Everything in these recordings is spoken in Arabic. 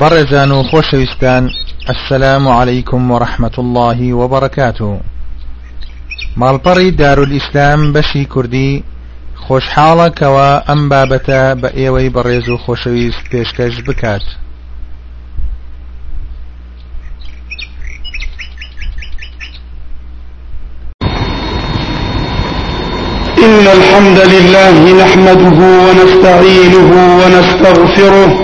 بەڕێزان و السلام عليكم ورحمة الله وبركاته. ماڵپەڕی دارولئیسلام بەشی کوردی خۆشحاڵەکەوە ئەم بابەتە بە ئێوەی بەڕێز و خۆشەویست پێشکەش بکات إن الحمد لله نحمده ونستعينه ونستغفره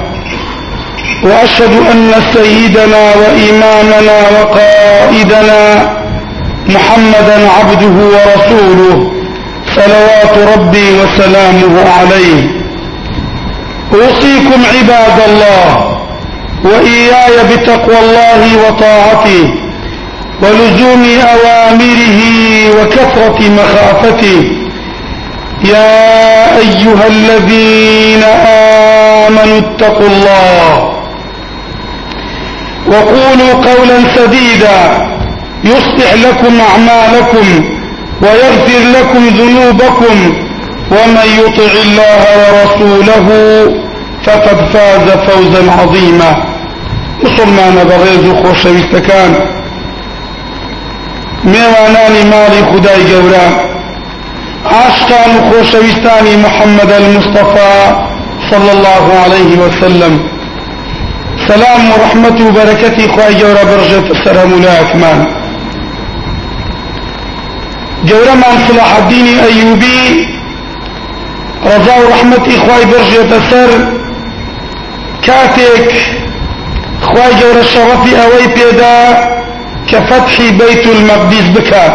وأشهد أن سيدنا وإمامنا وقائدنا محمدا عبده ورسوله صلوات ربي وسلامه عليه. أوصيكم عباد الله وإياي بتقوى الله وطاعته ولزوم أوامره وكثرة مخافته. يا أيها الذين آمنوا اتقوا الله وقولوا قولا سديدا يصلح لكم أعمالكم ويغفر لكم ذنوبكم ومن يطع الله ورسوله فقد فاز فوزا عظيما. مسلمان بغيز خوشويستكان ميواناني مالي خداي جورا. عاشقان خوشويستاني محمد المصطفى صلى الله عليه وسلم. سلام ورحمة وبركة خواهي جورا برجة السلام لا أكمان جورا من صلاح الدين أيوبي رضا ورحمة إخوائي برجة السر. كاتك خواهي جورا الشرف أوي بيدا كفتح بيت المقدس بكا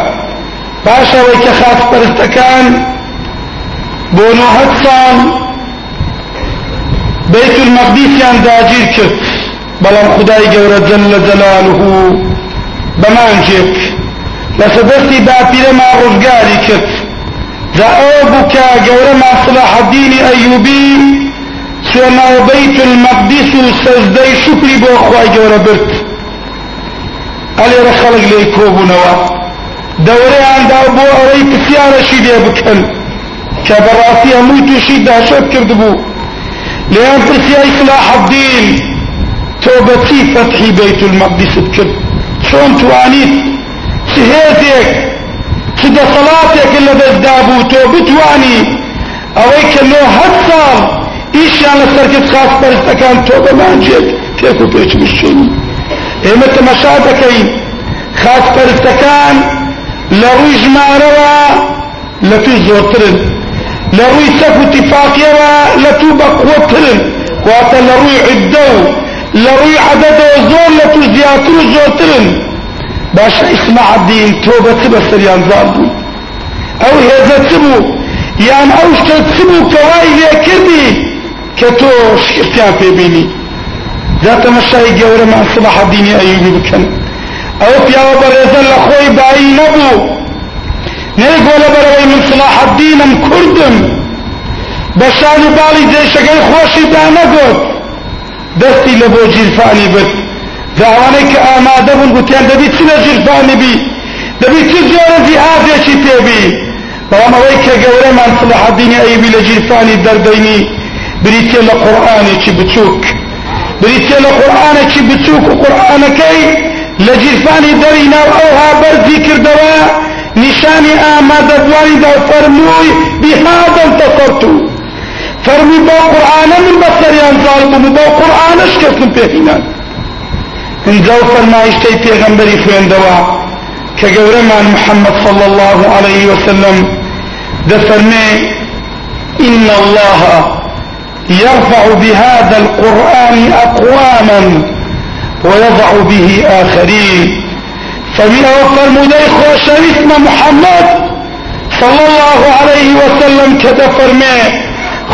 باشا ويك خاص برستكان بونو هدسان. بيت المقدس يان داجير كت بلام خداي جورا جل جلاله. بمانجيك لسدستي باپیره ما روزگاری کت ذا اوبكا جورا ما صلاح الدين ايوبي سوما بيت المقدس سجدي شكري بو اخواي جورا برت علي رخلق لي كوبو نوا. دوري عند ابو اوري بسيارة شيدي بكن كبراتي اموتو شيد دهشت كردبو توبتي فتحي بيت المقدس بكر شون توانيت؟ سهيتك سد صلاتك اللي بزدابو توبتواني أويك اللو هتصال إيش يعني سركت خاص برستكان توبة ما انجيك تيكو بيش بشوني ايما تمشادكي خاص برستكان لروي جماروا لفي زورترن لروي سفو اتفاقيوا لتو بقوترن. وأتا لروي عدو. لروي عدد زور لتو زياتر زورترن باش اسمع الدين توبة تبا سريان زالبو او هذا تبو يعني او تبو كواي يكرني كتو شكرتيان في بيني ذات مشاي جورة مع صباح الدين ايوبي بكن او بيا برزا لخوي باي نبو. نيك ولا بروي من صلاح الدين ام كردم بشان بالي زي شقي خوشي دانا قد دستي لبو جيرفاني بد. داوانك آماده بون قتيان دبي تسنا جيرفاني بي دبي تزيور زهاد يشي تيبي بلام اويك قوري من صلاح الدين ايبي لجيرفاني درديني بريتي لقرآن يشي بتشوك بريتي لقرآن يشي بتشوك وقرآن كي لجيرفاني درينا اوها برزي كردوا نشاني آماده بواني دا فرموي بهذا انتصرت فرمي با قرآن من بسريان ظالم با قرآن اشكسن بهنا انزو فرمايشتي پیغمبري خوين دوا كقورمان محمد صلى الله عليه وسلم دفرمي إن الله يرفع بهذا القرآن أقواما ويضع به آخرين فمن أوفر مدي خوشويسم محمد صلى الله عليه وسلم كده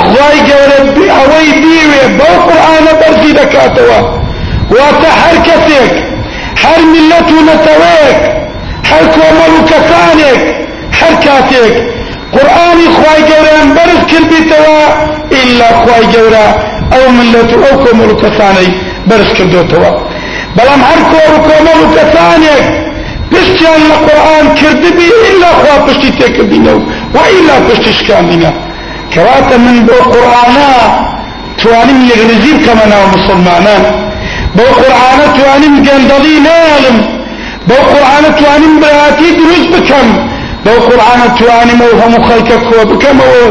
خواي جورب اوي بيوي بو قرآن برزي دكاتوا واتە هەر کەسێک هەر ملت و نەتەوەیەک هەر کۆمەڵ و کەسانێک هەر کاتێک قورآانی خوای گەوریان بەرز کردیتەوە ئیلا خوای گەورە ئەو ملت و ئەو کۆمەڵ و کەسانەی بەرز کردوتەوە بەڵام هەر کۆر و و کەسانێک پشتیان لە قورآن کردبی ئیلا خوا پشتی تێکردینە و ئیلا پشتی شکاندینە کەواتە من بۆ قورآنا توانیم یەکرزی بکەمە ناو مسلمانان. بۆ قورآانە توانیم گەندەڵی ناڵم بۆ قورآانە توانیم براتی دروست بکەم بۆ قورآانە توانیمەوە هەموو خەڵکە کۆ بکەمەوە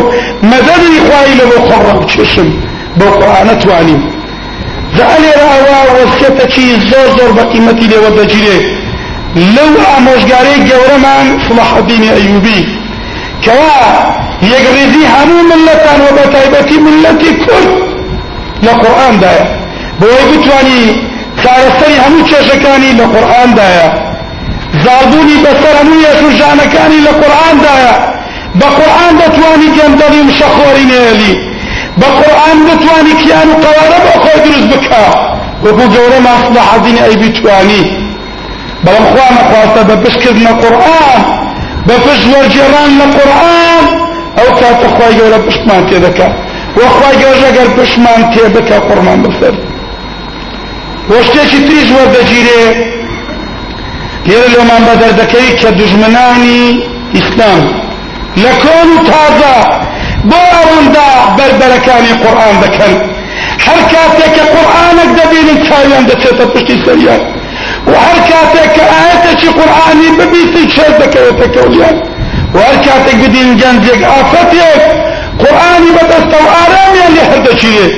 مەدەری خوای لە بۆ خۆڕە بچێشم بۆ قورآانە توانیم. زەلێرە ئەوە وەسکەتەکی زۆر زۆر بە قیمەتی لێوە دەگیرێ یەکڕێزی هەموو ملەتان وە بە تایبەتی ملەتی کورد لە قورآندایە بۆی بتوانی چارەسەری هەموو کێشەکانی لە قورآندایە زابوونی بەسەر هەموو یەسوژانەکانی لە قورآندایە بە قورآن دەتوانی گەندەڵی و شەخۆری نێلی بە قورآن دەتوانی کیان و قەوارە بۆ خۆی دروست بکە وەکو گەورە ماسڵە حەزینی ئەی بیتوانی بەڵام خوا ئەو کاتە خوای گەورە پشتمان تێ دەکات وەخوای گەورە ئەگەر پشتمان تێ بکە قورمان بسەر وە شتێکی تریش وەردەگیرێ لێرە لێمان بەدەردەکەی کە دژمنانی ئیسلام. لە کۆن و تازە بۆ ئەوەندا بربەرەکانی قورآن دەکەن. هەر کاتێک کە قورآنێک دەبینن چاویان دەچێتە پشتی سەریان. و هەر کاتێک کە ئاەتێکی قورآانی ببیستی چێت دەکەوێتە کەولیان. و هەر کاتێک بدین گەنجێک ئافەتێک قورآانی بەدەستە و ئارامیان لێ هەردەچێت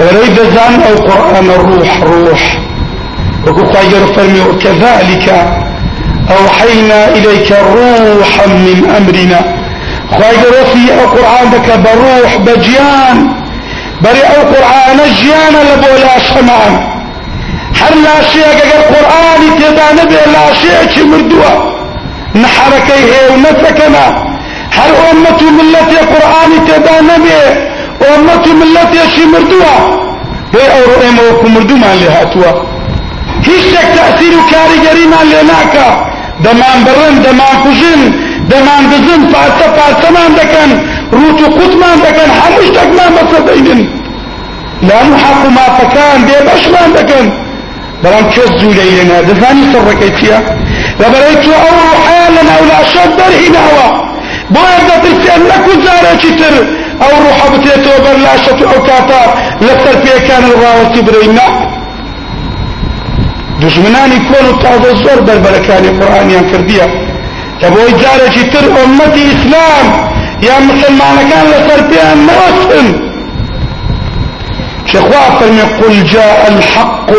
ئەرەی دەزان ئەو قورآنە ڕوح ڕوح وەکو خواجر فرمي وكذلك أوحينا إليك روحا من أمرنا. خواجر في القرآن بك بروح بجيان. بري أو قرآن جيان لبولا شمان هر لا شيء اگر قرآن تدا نبي لا شيء چي مردوا نحركي هي ونسكنا هر أمة ملتي قرآن تدا نبي؟ أمة ملتي شي مردوا هي أو رؤيم وكو مردو ما لهاتوا هیچێک تەسیر و کاریگەریمان لێ ناکە دەمان بڕن دەمان کوژن دەمان دزن پارچە پارچەمان دەکەن ڕوت و قوتمان دەکەن هەموو شتێکمان بەسەر دەینن لام حکوماتەکان بێبەشمان دەکەن بەڵام کەس جوولەی لێنا دەزانی سڕەکەی چییە لەبەرەی تو ئەو ڕوحیان لە ناولاشەت دەرهیناوە بۆیە دەترسێن نەکو جارێکی تر. ئەو ڕوحە بتێتەوە بەر لاشەت و ئەو کاتە لەسەر پێکان ڕاوەتی برەینە دژمنانی کۆن و تازە زۆر بربەرەکانی قورآانیان کردیە کە بۆی جارێکی تر ئۆمەتی ئیسلام یا مسلمانەکان لەسەر پێیان نەوەستن شخوا فرمي قل جاء الحق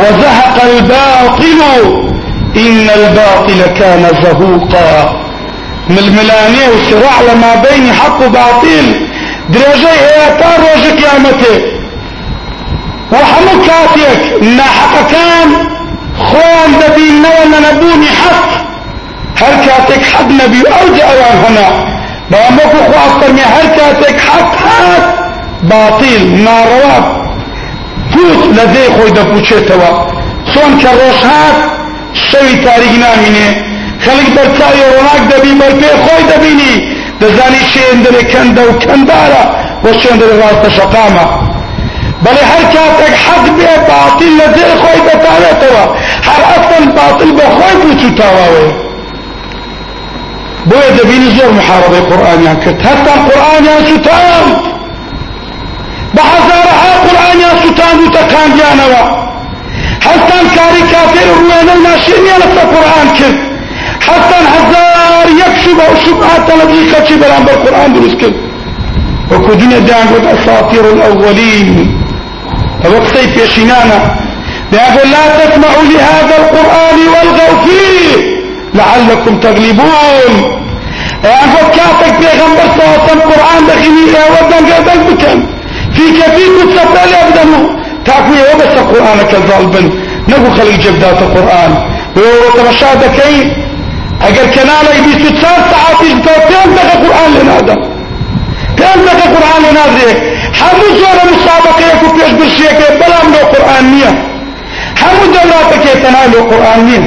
وزهق الباطل. إن الباطل كان زهوقا. ململانية وصراع لما بين حق وباطل. درجة هي تار روج قيامته. وهمو كاتيك. ناحق كان خوان دبين نوانا نبوني حق. هر كاتك حق نبي أوجع اوان هنا؟ باموكو خو أكتر هر كاتك حق؟ حق. باطل. نارواب فوت لدي خوي دبوچيتوا سون كروش هات. شوی تاریک نامینه. خلق بر تای روناک دبی بر پی خوی دبینی. دزانی چین دل کند و کندارا و چین بله دل راست شقامه. بلی هر کاتک حق بی باطل لزیر خوی بتاوه توا هر اصلا باطل بخوی بوچو تاوه بوی دبینی زور محاربه قرآنیان کرد. حتی قرآنیان ستان بحزارها قرآنیان ستان و تکاندیانوه هەستان کاری کافر ڕوێنە و ناشێنیان لەسەر قورآان کرد هەستان هەزار یەک شوبە و شوبهات تەلەبی خەچی بەرامبەر قورآان دروست کرد وەکو دنیا دایان گوت بيشينانا بيقول لا تسمعوا لهذا القرآن والغوا فيه. لعلكم تغلبون. يعني كاتك بيغمبر صلى الله عليه القرآن دخيني ودن قدل بكن. في كثير متصفى لأبدنه تاكوية وبس القرآن. كالظالبن نقو خلي جبدات القرآن ويورو تمشادكي اگر كنالا يبيسو تسار ساعات يجبتو تين دقى قرآن لنادا تين دقى قرآن لنادا هەموو زۆرە مسابقەیەک و پێشبرشیەکە بەڵام لەو لە قورآن نییە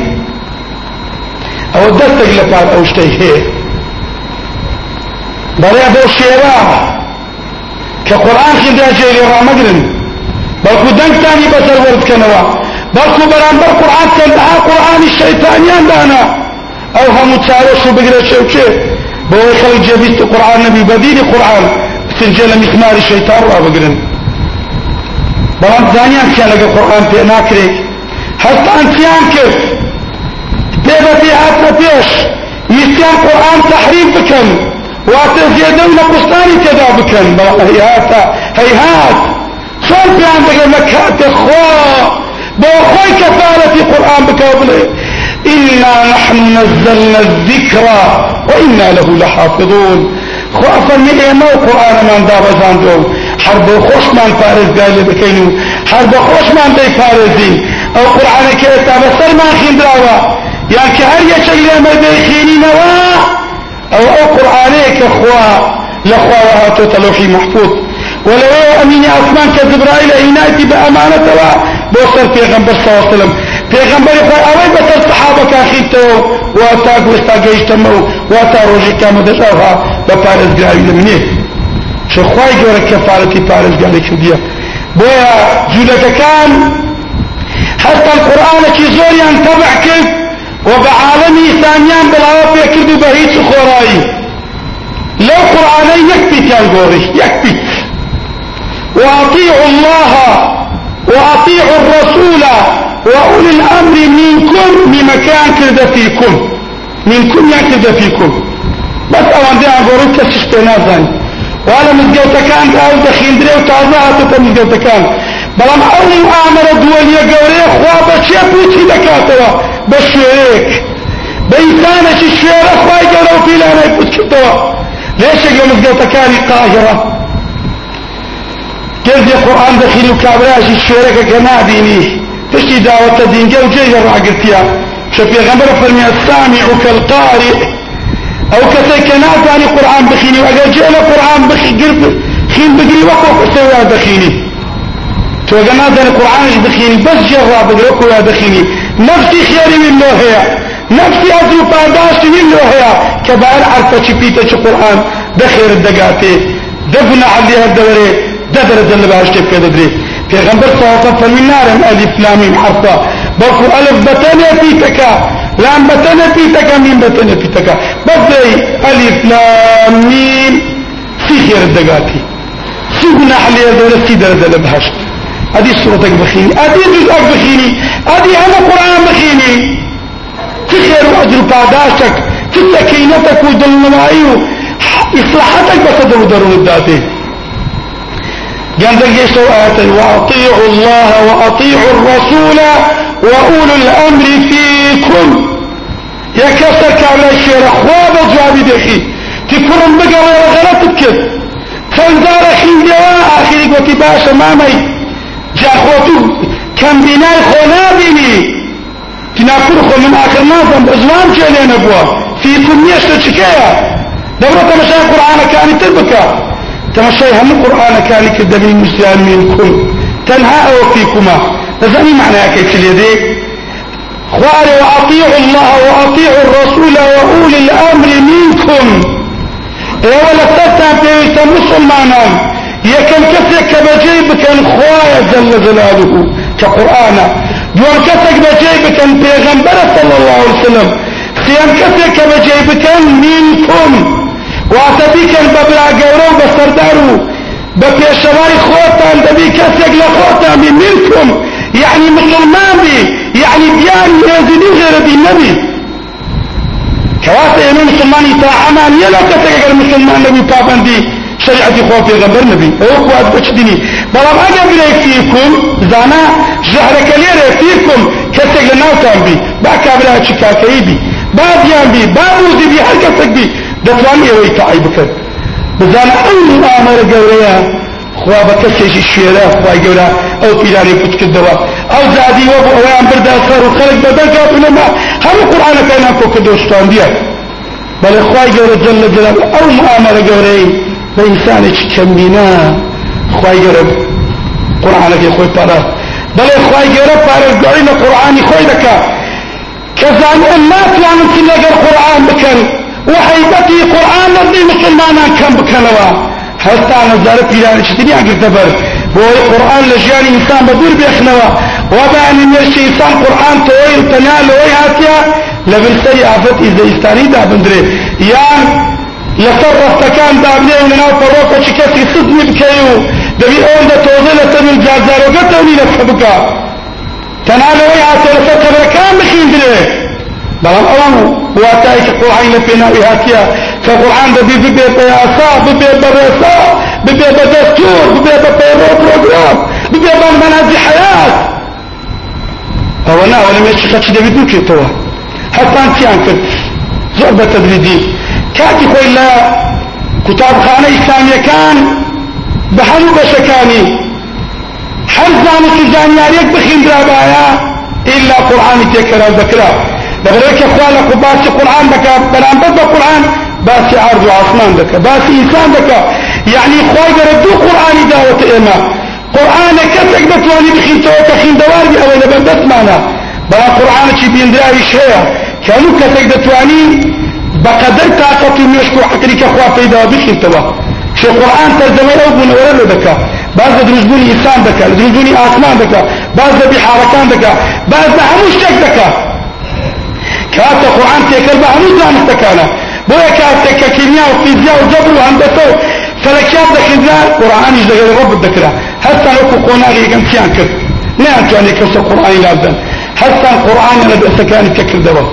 ئەوە دەستێک لە پار ئەو شتەی هەیە بەڕێ بۆ شێوە کە قورآن خیندا جێری ڕامەگرن بەڵکو دەنگتانی بەسەر وەربکەنەوە بەڵکو بەرامبەر قورآن کەندەها قورآانی شەیتانیان دانا. ئەو هەموو چارەش و بگرە شێوچێ بۆی خەڵک جێبیست قورآن نەبی بەدیری قورآن سنجێ لە میخماری شەیتان ڕابگرن بەڵام زانیان چیان لەگە قورآن پێ ناکرێت هەستان چیان کرد پێ بەپێ هاتە پێش ویستیان قورآن تەحریف بکەن واتە زێدە و نەقستانی تێدا بکەن بەڵام هەیهاتە هەیهات چۆن پێیان دەگەن لە خۆی کەفارەتی قورآن بکە بڵێ إنا نحن نزلنا الذكر وإنا له لحافظون. خوا فەرمی ئێمە و قورآنەمان دابەزاندۆ هەر بۆ خۆشمان پارێزگای لێ بکەین و هەر بە خۆشمان دەی پارێزین ئەو قورآانەکە ئێستا بەسەرمان خیندراوە یان کە هەر یەکێک لێمە دەیخێنینەوە ئەو ئەو قورآانەیە کە خوا لە خواوە هاتۆتە لەوحی محفوظ. ولو أمين أسمان كزبرائيل إيناتي بأمانة بوصل پیغمبر صلى الله عليه وسلم. پیغمبر خواهی اوی بسر صحابه کاخیتو واتا گوستا گیشتمو واتا روژی کامدشاوها بپارزگاری لمنه چه خواهی گوره کفارتی پارزگاری کردیه بويا جودك كان حتى القرآن كي زوريان تبع كيف وبعالمي ثانيان بلاوة بيكردو بهيت خوراي لو قرآن يكفي كان قوري يكفي وأطيعوا الله وأطيعوا الرسول وأولي الأمر منكم بمكان كرد فيكم. منكم يكرد فيكم. بس أوان دي أقولوا كسش بنازان وعلى كان أو دخين دري مزقوتا كان. بلام أو مؤامرة دولية قوري خوابة شيبوتي دكاتوا بشيريك بإنسانة الشيرة خواهي قولوا في لانا يفوت كتوا ليش يقول كان؟ قاهرة. گەردی قورآن دەخین و کابراژی شوێرەکە کە نابینی پشتی داوەتە دینگە و جێگە ڕاگرتیا کە پێغەمبەر فەرمیە سامیع و کەلقاری ئەو کەسێک کە ناتوانی قورآن بخینی و ئەگەر جێ لە قورآن گرت خین بگری وەکو قسەوە دەخینی تۆگە نازانێت قورآنش بخینی بەس جێ ڕابگرە وەکو یا دەخینی نفسی خێری من لۆ هەیە نفسی ئەزر و پاداشتی من کە باەر عرفەچی پیتە چ قورآن دەخێرت دەگاتێ دەبنە عەلی هەردەوەرێ ده درجة اللي كده دري پیغمبر الله عليه وسلم فرمي نارم ألف لامين حرفا. بلكو ألف بتاني بيتكا لام بتاني بيتكا مين بتاني بيتكا بدي ألف لامين في خير الدقاتي سيقنا حليا دولة سي درجة اللي بهشت. هذه صورتك بخيني هذه جزءك بخيني هذه أنا قرآن بخيني في خير وأجر بعداشك في سكينتك ودلنمائي إصلاحتك بصدر ودرون الداتي قال يسوع آية وأطيعوا الله وأطيعوا الرسول وأولو الأمر فيكم. يا كسر كامل الشير خواب جوابي دخي. تكرم بقى ولا غلطك. فانزار خين دواء آخرك وتباش مامي. جاخوتو كم بناي خنابيني تناكر خو من آخر نازم بزوان جالين أبوا فيكم شكايا دورة مشاهد قرآن كانت تربكا تمشي هم القرآن كان كدم المسلم منكم تنهى أو فيكما. لذلك معنى كيف اليدي خوار وأطيعوا الله وأطيعوا الرسول وأولي الأمر منكم. ولا تتا بيت مسلمانا يكن كسك بجيبك خوايا جل جلاله. كقرآن. دون كسك بجيبك بيغمبر صلى الله عليه وسلم. سيان كسك بجيبك منكم. واتبیکن ببلا گەورە و بەسەردار و بە پێشەوای خۆتان دەبی کەسێک لە خۆتان بی منکم یعنی مسلمان بی یعنی بیان هێزنی غێرەبی نەبی کەواتە ئێمە مسلمانی تاعامان یە لەو کەسێک ئەگەر مسلمان نەبی پابندی شریعتی خۆ پێغەمبەر نەبی ئەوە خوات بچ دینی بەڵام ئەگەر برێک فیکم زانا ژەهرەکە لێرە فیکم کەسێک لە ناوتان بی با کابرا چی کاکەی بی با دیان بی با بوزی بی هەر کەسێک بی دەتوانی ئەوەی تەعی بکەن بزانە ئەو ئامەرە گەورەیە خوا بە کەسێکی شوێرە خوای گەورە ئەو پیرانی پوت کردەوە. ئەو زادی وە بۆ ئەویان بردا سەر و خەڵک بەدەرگات لەما هەموو قورآانەکەیان کۆ کردو شتاندیە بەڵێ خوای گەورە جل لە جلال ئەو ئامەرە گەورەی بە ئینسانێکی کەمبینا خوای گەورە قورآانەکەی خۆی پارە. بەڵێ خی گەورە پارێزگاری لە قورآانی خۆی دەکا. کەزان ئەم ناتوانن لەگەر قورآن بکەن. وحیبەتی قورآن لەدی مسلمانان کەم بکەنەوە هەستا نەزارە پیرانشتنیان گرتە بەر بۆی قورآن لە ژیانی ئینسان بە دوور بێخنەوە وەبانی نوێشی ئینسان قورآن تۆی تەنیا لەوەی هاتیە لە بنسەری ئافەتی زەئیستانیدا بندرێ یان لەسەر ڕستەکان دابنێ و لەناو پەڕۆکەچی کەسی سزمی بکەی و دەبی ئەوەن دەتۆزە لە سەر جارجارۆگەتەونی لەسە بکە تەنها لەوەی هاتە لەسەر قەبرەکان بخیندرێ بەڵام ئەو واتای کە قورآن لە پێناوی هاتیە کە قورآن دەبی ببێ بە یاسا ببێ بە ڕێسا ببێ بە دەستور ببێ بە پەیڕۆ پرۆگرام ببێ بە مەناجی حیات ئەوە ناوە لە مێچی خەچی دەبی دووکێتەوە هەستان چیان کرد زۆر بە تەدریجی کاتی خوا لە باسی قورآن دەکا بەرامبەر بە قورآن باسی عرض و عاسمان دەکا باسی ئینسان دەکا یعنی خوای گەرە دوو قورآانی داوەتە ئێمە قورآنە کەسێک دەتوانی بخینتەوە کە خیندەواری ئەوەی لەبەر دەستمانە بەڵام قورآنێکی بیندراویش هەیە کە هەموو کەسێک دەتوانی بقدر طاقت و مشک و حقری که خواه پیدا بخیر توا. شو قرآن ترجمه أو بونه ورلو دکا بعض دروزبونی إنسان دکا دروزبونی آسمان دکا بعض بحارکان دکا بعض هموش شک دکا كاتا قرآن تيكر با هموش دانست دکانا بويا كاتا ككيمياء وفيزياء وجبر وهندسة فلكيات دكنا قرآن يجدغل رب الدكرة حتى لو قوناغي يقام تيان كر. نعم تواني كرسو قرآن لابدن حتى القرآن أنا بأسكاني ككر دوا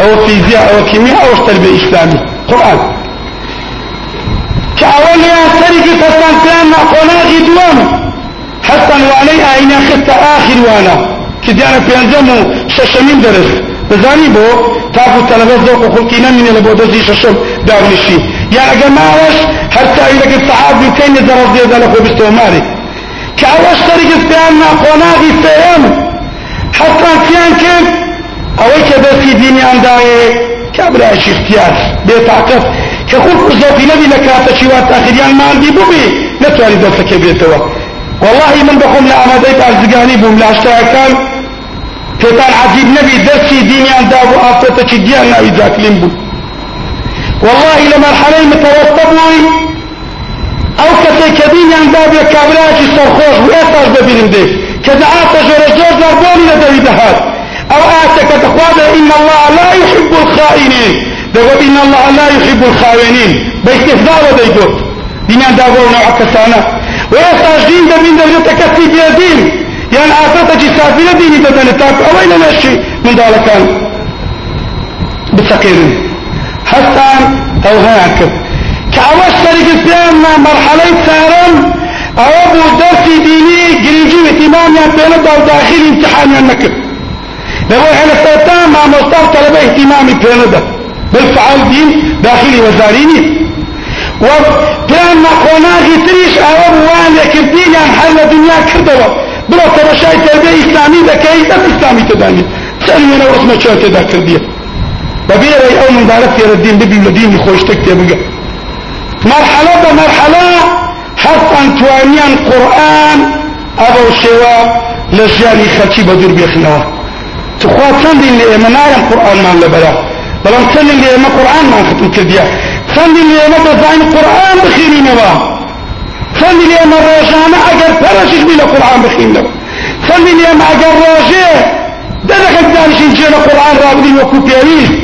أو فيزياء أو كيمياء أو تربية اسلامي. قرآن. كأول يا سرق فسان كان قناغي دوام حتى واني اين خدت آخر وأنا. كديانا في انزمو ششمين درس بزاني بو تابو تلبس ذوق خلقينا من اللي بودزي ششم دارنشي يعني جماعش حتى اذا كنت صحابي كان يدرس دي ذلك وبستوماري كأول سرق فسان قناغي فيهم حتى كان كيف ئەوەی کە دەستی دینیان داوێ کابراش اختیار. بێتاقەت کە خۆ زۆفی نەبی لە کاتەچی وا تاخیریان ماندی ببێ نەتوانی دەستەکە بێتەوە والله من بخۆم لە ئامادەی بارزگانی بووم لە هەشتاەکان عجیب نەبی دەستی دینیان دا بوو ئافرەتەکی دیان ناوی جاکلین بوو والله لە مەرحەلەی متەوەستە بووی ئەو کەسێک کە دینیان دا بێ کابراکی سەرخۆش بوو ئێستاش دەبینم دێ کە دەعاتە ژۆرە جۆر زار بۆنی لە دەوی دەهات أو اتك تقواد ان الله لا يحب الخائنين دقوا ان الله لا يحب الخائنين باستهزاء وديقوت دين دابو نوع كسانا ويستاج دين دا من دولة تكتي يعني آتتك سافرة ديني تدنتاك اوين نشي من دالكان بسقيرين هستان أو هاكب كعواش طريق السلام مرحلة سارم أو أبو درسي ديني قريجي اهتمام يعني بين داخل امتحان النكب لەوەی هەلەسەتا مامۆستا و تەلەبە احتیمامی پێ نەدا بالفعال دین داخلی وەزاری نیت و پێیان نەخۆناغی تریش ئەوە بوان لێکردینیان هەر لە دنیا کردەوە بڵۆ تەمەشای تەربیە ئیسلامی دەکەی دەست ئیسلامی تدانیت چەند وێنە ڕسمە چۆ تێدا کردیە بەبێرەی ئەو مندارە فێرە دین ببی لە دینی خۆشتێک تێبگە مرحلە بە مرحلە هەستان توانیان قورئان ئەوە شێوە لە ژیانی خەچی بە دوور بێخنەوە تخوا چەندین لە ئێمە نایەن قورآنمان لەبەرە بەڵام چەندین لە ئێمە قورآنمان ختم کردیە چەندین لە ئێمە دەزانین قورآن بخوێنینەوە چەندی لە ئێمە ڕۆژانە ئەگەر پەرەشش بی لە قورآن بخوێنەوە چەندی لە ئێمە ئەگەر ڕۆژێ دەدەکەت دانیشین جێ لە قورآن ڕابدین وەکو پێویست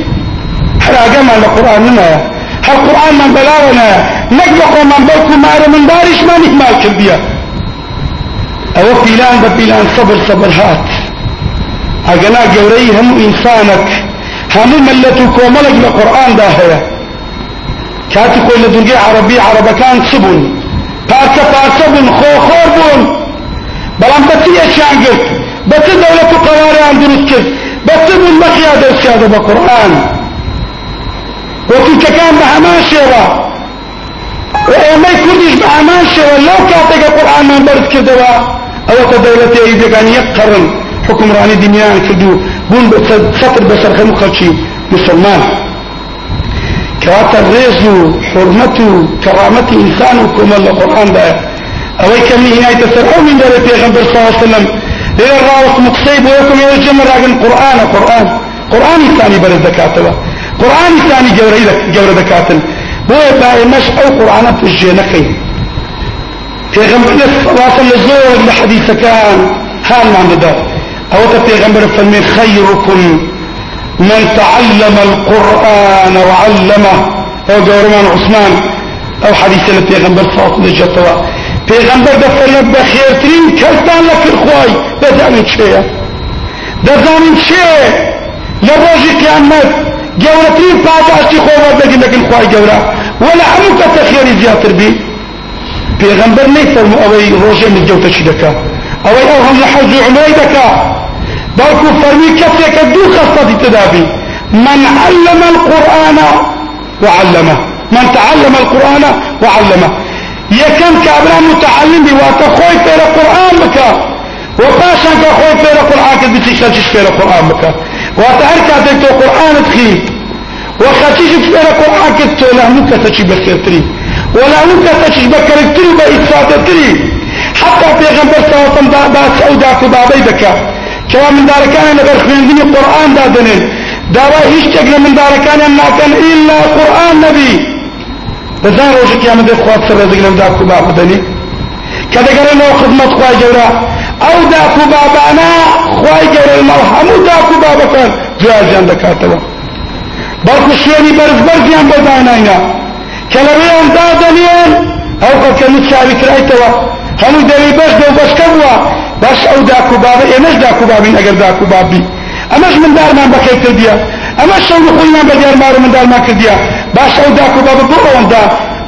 حراگەمان لە قورآن نمایە هەر قورآنمان بەلاوە نایە نەک لە خۆمان بەڵکو مارە منداریشمان ئیکمال کردیە ئەوە پیلان بە پیلان سەبر سەبر هات. ئەگەنا گەورەی هەموو ئینسانك هەموو ملت و کۆمەڵێک لە قورئاندا هەیە کاتی خۆی لە دورگەی عربی پارچە پارچە بوون خۆخۆر بوون بەڵام بە چی ئەچیان گرت بە چ دەوڵەت و قەواریان دروست کرد بە چ بوون بەخیا دەستیادە بە قورئان وەتوچەکان بە هەمان شێوە و ئێمەی کوردیش بە هەمان شێوە لەو کاتێکە قورئانمان بەرز کردەوە ئەوە کە دەوڵەتی ئەیدەکان یەک قەڕن حکمرانی دنیایان کردو. بوون سەتر بەسەر هەموو خەڵکی مسلمان. کەواتە ڕێز و حرمەت و کەڕامەتی ئینسان و کۆمەڵ لە قورئاندایە ئەوەی کە میهینایتە سەر ئەو مندەرە پێغەمبەر صلی الله علیه وسلم لێرە ڕاوەستم قسەی بۆ یەکم ێوە جەمە ڕاگەن قورآنە قورآن قورآنی ثانی بەرز دەکاتەوە قورآنی ثانی گەورە دەکاتن بۆیە با ئێمەش ئەو قورآنە پشتێ نەکەین پێغەمبەر واسە لە زۆر لە حەدیثەکان حالمان دەدا ئەوەتە پێغەمبەر فەرمێ خەیرکم من تعلم القرآن وعلمه. أو قورمان عثمان. أو حديث لبيغمبر عليه وسلم پیغمبر كلتان لك الخواي بدأني شيء دزاني شيء لروجي قيامت جورتين پاداشتی خواه بگی لكن خواهی جورا ولا عمو کتا خیری زیادتر بی. پیغمبر نیفرمو اوی روژه من جوتا چی دکا. اوی أو هم لحوز عموی دکا. بلکو فرمی کسی دو خصتی تدابی من علم القرآن وعلمه. من تعلم القرآن وعلمه. يكن كابرا متعلم بي خوي في القرآن بك وقاشا كخوي في القرآن كد بتشتش في القرآن بك وتهركا تكتو قرآن تخي وخاتيش في القرآن كتو لا مكتشي بخير تري ولا مكتشي بكر تري بإتفادة تري حتى في غنبر سوطن باس أو داكو بابي بك کەوا مندارەکانیان لەبەر خوێندنی قورآاندا دەنێن داوای هیچ شتێک لە مندارەکانیان ناکەن ئیلا قورآان نەبی. بەزان ڕۆژی قیامەتێ خوات سەرەزیک لەم داکو و بابدەنی کە دەگەڕێنەوە خزمەت خوای گەورە. ئەو داکو و بابانە خوای گەورە مەڵ هەموو داکو و بابەکان جوازیان دەکاتەوە. بەڵکو شوێنی بەرز بەرزیان بەدانایە کە لەوێیان دادەنێن ئەو قەکەنی چاوی کرایتەوە. هەموو دەوی بەش دەو بەشکە بووە. باش ئەو داکوبابە ئێمەش داکوبابین ئەگەر داکوبابی. ئەمەش مندارمان بەکەی کردیە ئەمە شەو خۆیمان بە دیارمار و مندارمان کردیە باش ئەو داکوبابە بۆ ئەوەندا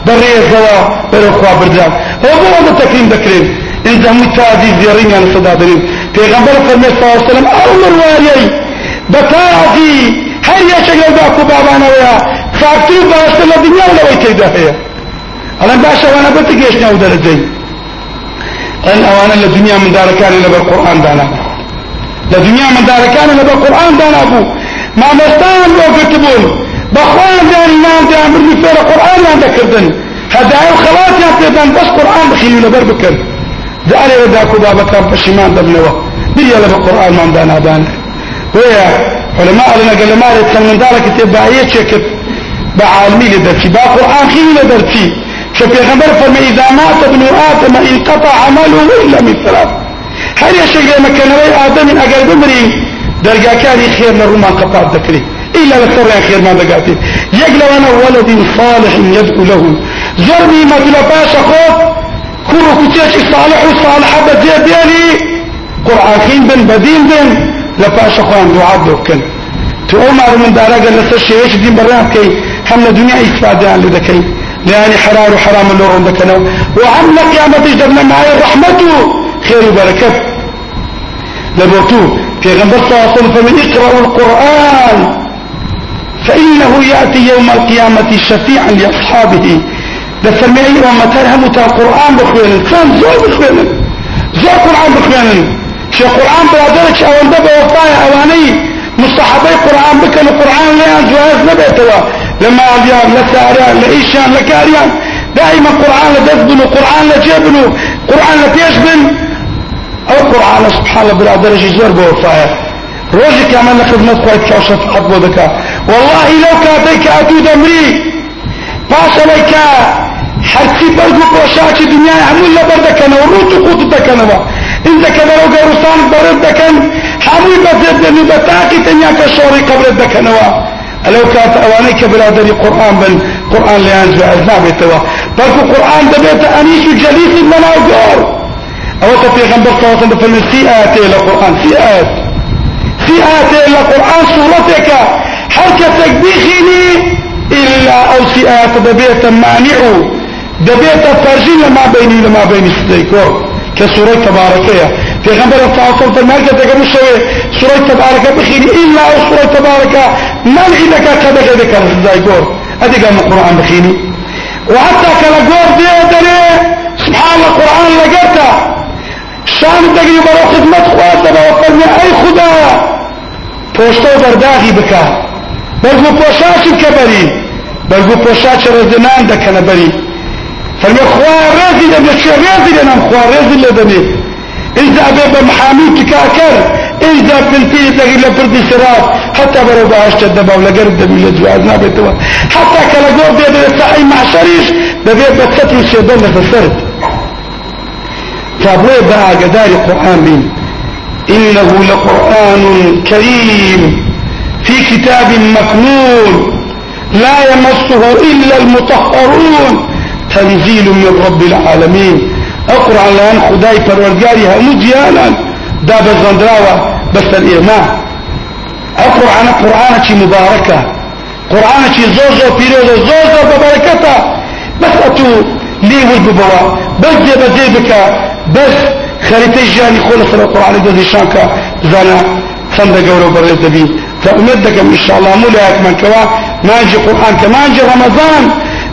بەڕێزەوە بەرەخوا بردران ئەو بۆ ئەوەندە تەکریم دەکرێن ئینجا هەمووی تازی زێڕینیان سەدا دەرین پێغەمبەر فەرمێ صلی الله عليه وسلم ئەو مروارەی بە تازی هەر یەکێک لەو داکوبابانەوەیە فاکتور باشتر لە دنیا لەوەی تێدا هەیە ئەڵەن باش ئەوانە بەتە گەشتنە و دەرەجەی ئەن ئەوانە لە دنیا مندارەکانی لەبەر قورئان دانا. لە دنیا مندارەکانی لەبەر قورئان دانا بوو مامۆستان بۆ گرتبوون بەخۆیان دانیان دیان بردی فێرە قورئانیان دەکردن هەدایە و خەڵاتیان پێدان بەس قورئان بخینی لەبەر بکەن دارێ داکو بابەکان پەشیمان دەبنەوە بریە لە بە قورئانمان دانادان وەیە علماء لنا قال ما لتسن من دارك تبعية شكت. بعالمي لدرتي. با قرآن خيني لدرتي فبيغمبر فرمي إذا مات ابن آدم انقطع عمله إلا من ثلاث. لما كان وي آدم أقل بمري درجا كان خير للرومان قطعت ذكري إلا لسر خير ما دقاتي يقل وأنا ولد صالح يدعو له. زرني ما تلباش خوف كورو كتيش صالح وصالح بدي ديالي قرآن خين بن بدين بن لباش خوان دعاء دوكن تو عمر من دارا قال لسر شيء دين برام كي هم الدنيا استفادة عن لذكي لأني حرار وحرام اللور عندكنا وعم قيامة جدنا معي رحمته. خير وبركة. لبوتو في غنبر صلى فمن اقرأوا القرآن. فإنه يأتي يوم القيامة شفيعا لأصحابه. ده فرمي أي أمتان همتا القرآن بخوين كان زور بخوين زور قرآن بخوين شي قرآن برادرك أو البابا وفايا أواني مستحبي قرآن بكن القرآن ليان جواز نبيتوا. لما أديان لساريان لإيشان لكاريان. دائما قرآن لدفبن قرآن لجبن قرآن لتيشبن أو قرآن سبحان الله برادرك زور بوفايا روجي كمان لخدمة قويت كاشف حق بك والله لو كاتيك أدود أمري باشا لك حركي برقو قوشاك دنيا عمول لبردكنا وروتو قوت دكنا إذا كذا لو قرصان برد دكن حموي بزدني بتاكي تنيا كشوري قبل دكنوا لو كانت أوانيك برادري قرآن بن قرآن ليان جو أزناب يتوا بل قرآن دبيت أنيس جليس المناجور أو تفي غنبر صلى الله عليه وسلم في آيات إلى قرآن في آيات. في آيات إلى قرآن سورتك حركتك بخيني إلا أو في آيات دبيت مانعو. دبيت فرجين لما بيني لما بيني سليكور كسورة تباركية. في غنبر التعصب المركة تقبل شوي سورة تباركة بخير إلا أو سورة تباركة من كذا كذا كذا زايقور هذه قال القرآن بخيني وحتى كلاقور دي دلي سبحان الله القرآن لقرته شان تقريب برو خدمت خواتنا وقلنا أي خدا پوشتو برداغي بكا بلغو پوشاش الكبري بلغو پوشاش رزنان دكنا بري فرمي خواه رازي لم يشي رازي لنام خواه رازي لدني إذا أبي بمحامي تكاكر إذا بنتي تلاقي لبردي سراب حتى برو بهاشت الدبا ولا قرب دبي لجواز نابتوا حتى قول بيد السعي مع شريش ببيت بتستر الشيطان لفسرت فأبوي بقى قدار قرآن بين إنه لقرآن كريم في كتاب مكنون لا يمسه إلا المطهرون. تنزيل من رب العالمين. القرآن لأن خداي پروردگاری همو جيانا دا بزندراوة بس الإيمان. القرآن قرآن چي مباركة. قرآن چي زوزو بيروزو زوزو ببركته بس أتو ليه والببوا بس جي بجي بك بس خريطة جاني خلص القرآن دو شانكا زانا صندق ورو برز دبي فأمدك إن شاء الله ملاك من كوا مانجي قرآن كمانجي رمضان.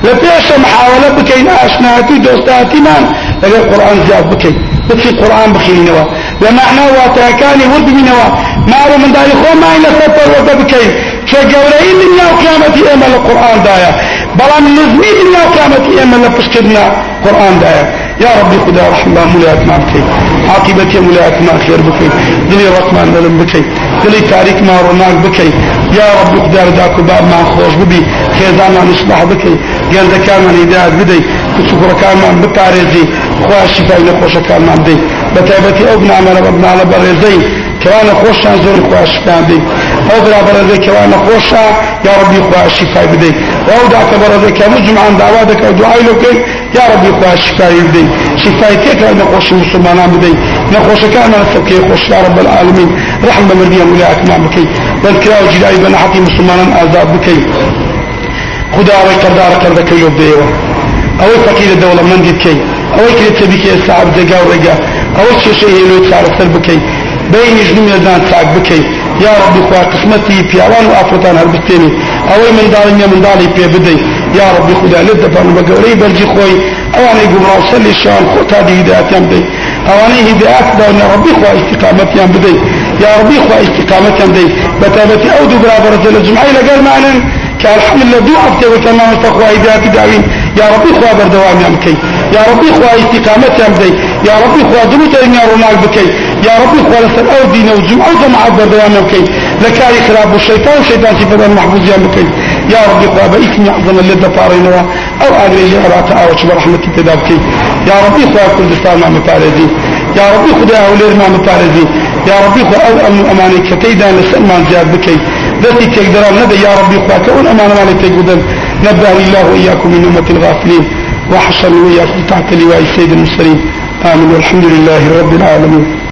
لبيش محاولة بكين أشناتي دوستاتي من. لقى القرآن زياد بكي. بكي القرآن بخيني نوا لمعنى واتاكاني ورد من نوا ما من داري خو ما إلا سفر ورد بكي. شجورين من يوم قيامتي إما القرآن دايا. بلان نزمي من يوم قيامتي إما لبسكدنا قرآن دايا. يا ربي خدا رحمة ملاك ما بكي. عاقبتي ملاك ما خير بكي. دلي رحمن للم بكي. دلی تاریک ما ڕۆناک بکەیت یا ڕب دەرداک و بابمان خۆش ببی خێزانمان نشبح بکەیت گەندەکانمان هیدایەت بدەیت سوکڕەکانمان بپارێزی خواشی پای نەخۆشەکانمان بدەیت بە تایبەتی ئەو بنامەرە بە بناڵە بەڕێزەی کەوانە خۆشیان زۆر خواشکاندەیت أو برا برزي كوانا خوشا. يا ربي خواه الشفاء بدي. وأو دعك برزي كمجمع عن دعواتك ودعائي لكي يا ربي خواه الشفاء بدي. شفاء كيك نخوش المسلمان بدي. نخوش كأن نسبكي خوش. يا رب العالمين. رحمة مرضية مولاي أكمام بكي. بل كراو جدائي بنا حقي مسلمان آزاد بكي. خدا أوي قدار قرد كيو بيوا أوي فقير الدولة من دي كي. أوي كي تبكي السعب دقا ورقا أوي شي شيء لو تصار سر بكي. بين جنوم يدان ساق بكي. يا ربي خوا قسمتي بيوان وأفرتان هربتيني. أوي من دالي من دالي بي بدي. يا ربي خدا بقوري بلجي خوي. أواني قبرا وصلي الشان خوتا دي هدايات يم بدي. أواني هدايات دون ربي خوا استقامت يم بدي. يا ربي خوا استقامت يم بدي. بتابتي أو دو برابر الجمعي لقال معنى كالحمد لله دو عفتي وكما مستقوى إذاك داوين. يا ربي خوا بردوام يمكي يا ربي خوا استقامت يمدي يا ربي خوا دروت إني روناك بكي. يا ربي خوا لسر أو دين وجمع جماعة بردوام يمكي لكاري خراب الشيطان والشيطان صفة المحفوظ يمكي يا ربي خوا بإثم أعظم اللي دفارينوا أو آل إلي أراتا أو شبر رحمتي تدابكي يا ربي خوا كردستان ما مفارزي يا ربي خدا أولير ما مفارزي يا ربي خوا أو أماني كتيدا لسلمان زياد بكي. ذاتي تقدر ندى يا ربي خواك أول أمان ما لتقدر نبهني الله وإياكم من أمة الغافلين. وحشرني وإياكم تحت لواء السيد المرسلين. آمين والحمد لله رب العالمين